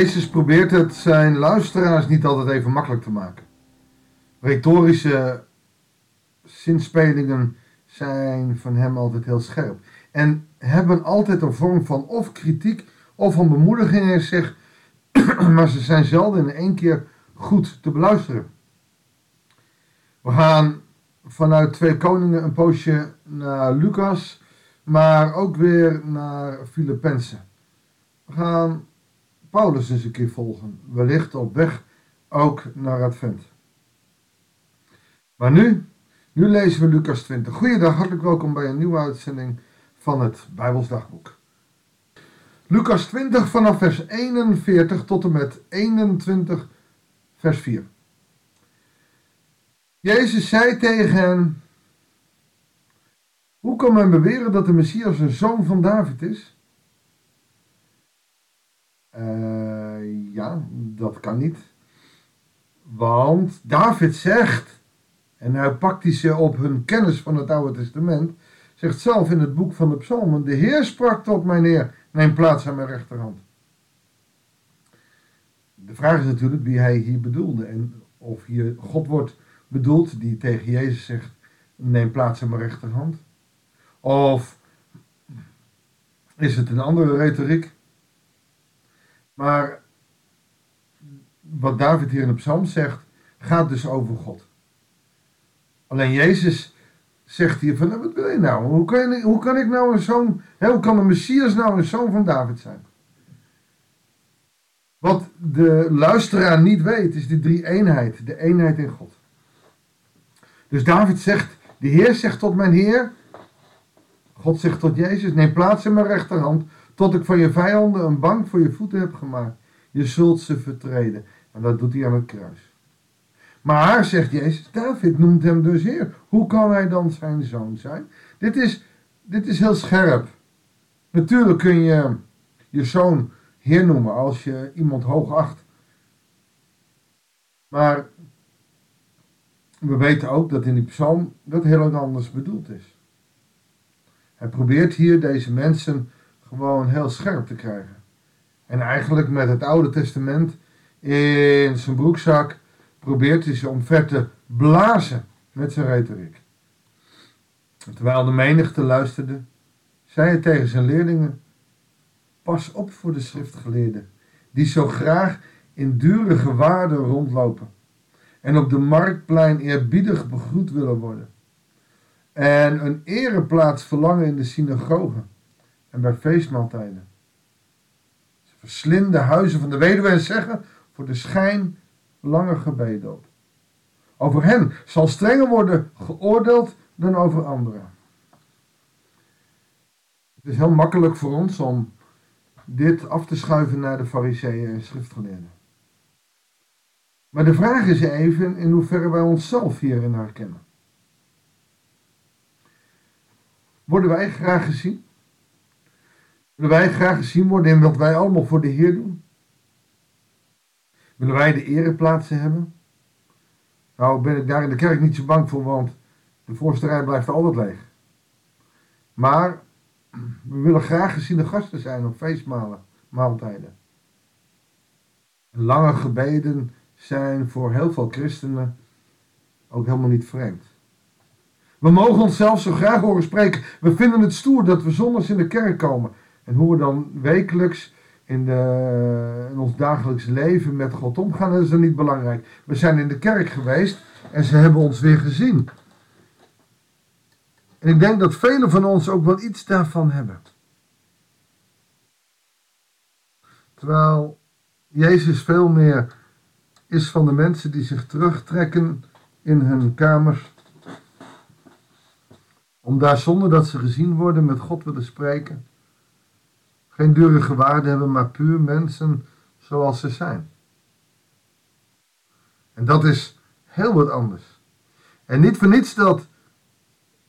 Jezus probeert het zijn luisteraars niet altijd even makkelijk te maken. Retorische zinspelingen zijn van hem altijd heel scherp. En hebben altijd een vorm van of kritiek of van bemoediging in zich, maar ze zijn zelden in één keer goed te beluisteren. We gaan vanuit Twee Koningen een poosje naar Lucas, maar ook weer naar Filippenzen. We gaan Paulus eens een keer volgen, wellicht op weg ook naar Advent. Maar nu, nu lezen we Lucas 20. Goeiedag, hartelijk welkom bij een nieuwe uitzending van het Bijbelsdagboek. Lucas 20 vanaf vers 41 tot en met 21 vers 4. Jezus zei tegen hen, hoe kan men beweren dat de Messias een zoon van David is? Uh, ja, dat kan niet. Want David zegt, en hij pakt die ze op hun kennis van het Oude Testament, zegt zelf in het boek van de Psalmen, de Heer sprak tot mijn Heer, neem plaats aan mijn rechterhand. De vraag is natuurlijk wie hij hier bedoelde en of hier God wordt bedoeld die tegen Jezus zegt, neem plaats aan mijn rechterhand. Of is het een andere retoriek? Maar wat David hier in de psalm zegt, gaat dus over God. Alleen Jezus zegt hier van, nou, wat wil je nou? Hoe kan, je, hoe kan ik nou een zoon, hoe kan de Messias nou een zoon van David zijn? Wat de luisteraar niet weet, is die drie eenheid, de eenheid in God. Dus David zegt, de Heer zegt tot mijn Heer, God zegt tot Jezus, neem plaats in mijn rechterhand, tot ik van je vijanden een bank voor je voeten heb gemaakt. Je zult ze vertreden. En dat doet hij aan het kruis. Maar, zegt Jezus, David noemt hem dus Heer. Hoe kan hij dan zijn zoon zijn? Dit is, dit is heel scherp. Natuurlijk kun je je zoon Heer noemen als je iemand hoog acht. Maar we weten ook dat in die psalm dat heel anders bedoeld is. Hij probeert hier deze mensen gewoon heel scherp te krijgen. En eigenlijk met het Oude Testament in zijn broekzak probeert hij ze omver te blazen met zijn retoriek. terwijl de menigte luisterde, zei hij tegen zijn leerlingen: Pas op voor de schriftgeleerden, die zo graag in dure gewaarden rondlopen en op de marktplein eerbiedig begroet willen worden en een ereplaats verlangen in de synagogen en bij feestmaaltijden. Ze verslinden huizen van de weduwe en zeggen voor de schijn langer gebeden op. Over hen zal strenger worden geoordeeld dan over anderen. Het is heel makkelijk voor ons om dit af te schuiven naar de fariseeën en schriftgeleerden. Maar de vraag is even in hoeverre wij onszelf hierin herkennen. Worden wij graag gezien? Willen wij graag gezien worden in wat wij allemaal voor de Heer doen? Willen wij de ereplaatsen hebben? Nou ben ik daar in de kerk niet zo bang voor, want de voorste rij blijft altijd leeg. Maar we willen graag geziene gasten zijn op feestmalen, maaltijden. Lange gebeden zijn voor heel veel christenen ook helemaal niet vreemd. We mogen onszelf zo graag horen spreken. We vinden het stoer dat we zondags in de kerk komen. En hoe we dan wekelijks in, de, in ons dagelijks leven met God omgaan, is dan niet belangrijk. We zijn in de kerk geweest en ze hebben ons weer gezien. En ik denk dat velen van ons ook wel iets daarvan hebben. Terwijl Jezus veel meer is van de mensen die zich terugtrekken in hun kamers. Om daar zonder dat ze gezien worden met God willen spreken. Geen dure waarden hebben, maar puur mensen zoals ze zijn. En dat is heel wat anders. En niet voor niets dat,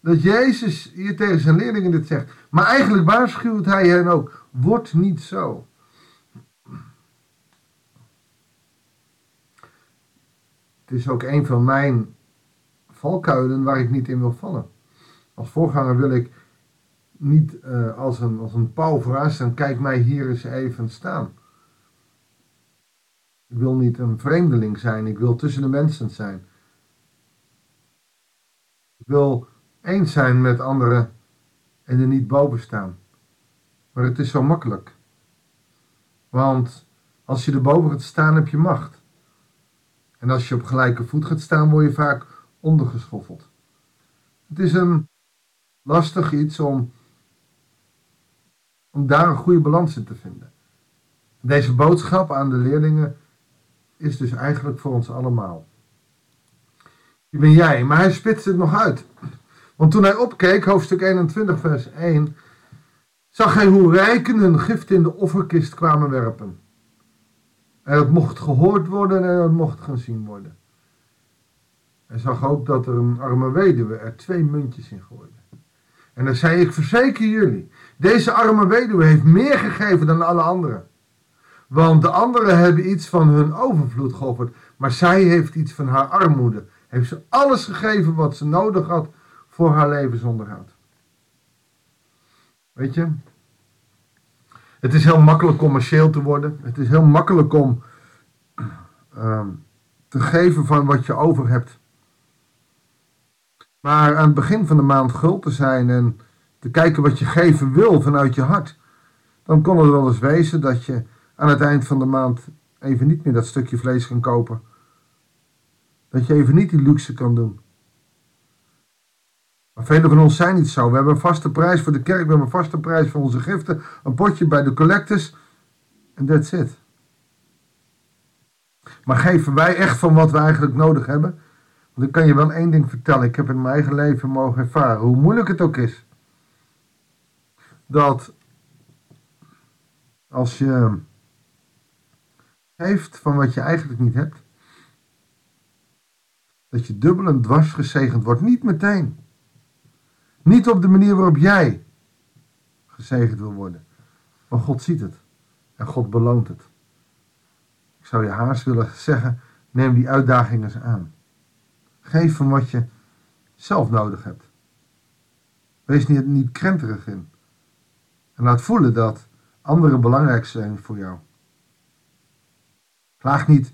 dat Jezus hier tegen zijn leerlingen dit zegt. Maar eigenlijk waarschuwt hij hen ook. Word niet zo. Het is ook een van mijn valkuilen waar ik niet in wil vallen. Als voorganger wil ik niet uh, als, een, als een pauw vooruit staan, kijk mij hier eens even staan. Ik wil niet een vreemdeling zijn. Ik wil tussen de mensen zijn. Ik wil eens zijn met anderen en er niet boven staan. Maar het is zo makkelijk. Want als je erboven gaat staan, heb je macht. En als je op gelijke voet gaat staan, word je vaak ondergeschoffeld. Het is een lastig iets om, om daar een goede balans in te vinden. Deze boodschap aan de leerlingen is dus eigenlijk voor ons allemaal. Wie ben jij? Maar hij spitst het nog uit. Want toen hij opkeek, hoofdstuk 21, vers 1, zag hij hoe rijken hun gift in de offerkist kwamen werpen. En het mocht gehoord worden en het mocht gezien worden. Hij zag ook dat er een arme weduwe er twee muntjes in gooide. En dan zei ik, verzeker jullie, deze arme weduwe heeft meer gegeven dan alle anderen. Want de anderen hebben iets van hun overvloed geofferd, maar zij heeft iets van haar armoede. Heeft ze alles gegeven wat ze nodig had voor haar levensonderhoud. Weet je, het is heel makkelijk commercieel te worden. Het is heel makkelijk om uh, te geven van wat je over hebt. Maar aan het begin van de maand guld te zijn en te kijken wat je geven wil vanuit je hart, dan kon het wel eens wezen dat je aan het eind van de maand even niet meer dat stukje vlees kan kopen. Dat je even niet die luxe kan doen. Maar velen van ons zijn niet zo. We hebben een vaste prijs voor de kerk, we hebben een vaste prijs voor onze giften, een potje bij de collectors en that's it. Maar geven wij echt van wat we eigenlijk nodig hebben? Ik kan je wel één ding vertellen. Ik heb in mijn eigen leven mogen ervaren, hoe moeilijk het ook is, dat als je geeft van wat je eigenlijk niet hebt, dat je dubbel en dwars gezegend wordt. Niet meteen. Niet op de manier waarop jij gezegend wil worden. Maar God ziet het. En God beloont het. Ik zou je haast willen zeggen, neem die uitdaging eens aan. Geef van wat je zelf nodig hebt. Wees niet, niet krenterig in. En laat voelen dat anderen belangrijk zijn voor jou. Vraag niet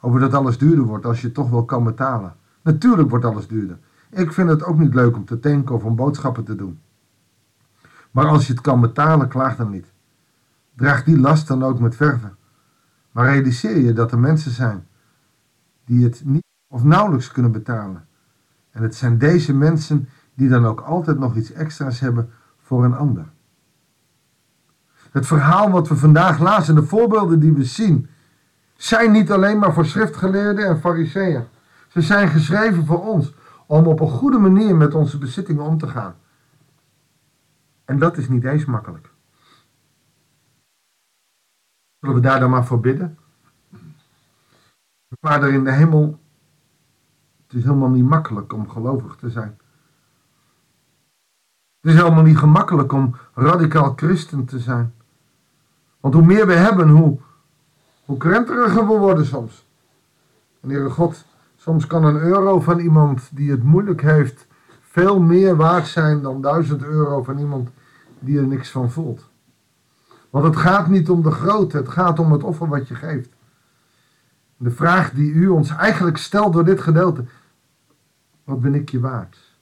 over dat alles duurder wordt als je toch wel kan betalen. Natuurlijk wordt alles duurder. Ik vind het ook niet leuk om te tanken of om boodschappen te doen. Maar als je het kan betalen, klaag dan niet. Draag die last dan ook met verven. Maar realiseer je dat er mensen zijn die het niet of nauwelijks kunnen betalen. En het zijn deze mensen die dan ook altijd nog iets extra's hebben voor een ander. Het verhaal wat we vandaag lazen, de voorbeelden die we zien, zijn niet alleen maar voor schriftgeleerden en fariseeën. Ze zijn geschreven voor ons om op een goede manier met onze bezittingen om te gaan. En dat is niet eens makkelijk. Zullen we daar dan maar voor bidden? Vader in de hemel, het is helemaal niet makkelijk om gelovig te zijn. Het is helemaal niet gemakkelijk om radicaal christen te zijn. Want hoe meer we hebben, hoe, hoe krenteriger we worden soms. En Heere God, soms kan een euro van iemand die het moeilijk heeft veel meer waard zijn dan duizend euro van iemand die er niks van voelt. Want het gaat niet om de grootte, het gaat om het offer wat je geeft. De vraag die u ons eigenlijk stelt door dit gedeelte, wat ben ik je waard?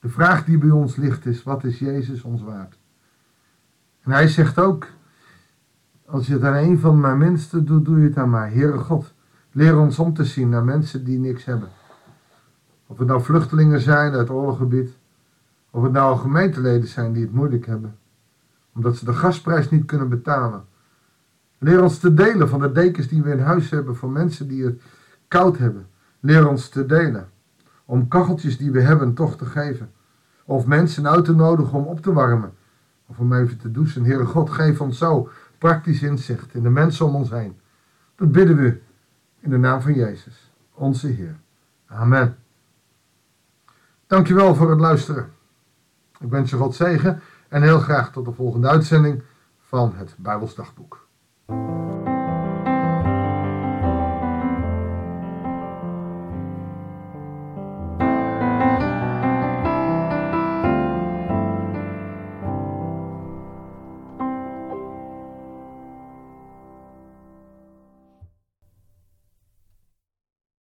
De vraag die bij ons ligt is, wat is Jezus ons waard? En hij zegt ook, als je het aan een van mijn minsten doet, doe je het aan mij. Heere God, leer ons om te zien naar mensen die niks hebben. Of het nou vluchtelingen zijn uit oorloggebied, of het nou gemeenteleden zijn die het moeilijk hebben, omdat ze de gasprijs niet kunnen betalen. Leer ons te delen van de dekens die we in huis hebben voor mensen die het koud hebben. Leer ons te delen om kacheltjes die we hebben toch te geven. Of mensen uit te nodigen om op te warmen. Of om even te douchen. Heere God, geef ons zo praktisch inzicht in de mensen om ons heen. Dat bidden we in de naam van Jezus, onze Heer. Amen. Dankjewel voor het luisteren. Ik wens je God zegen en heel graag tot de volgende uitzending van het Bijbelsdagboek.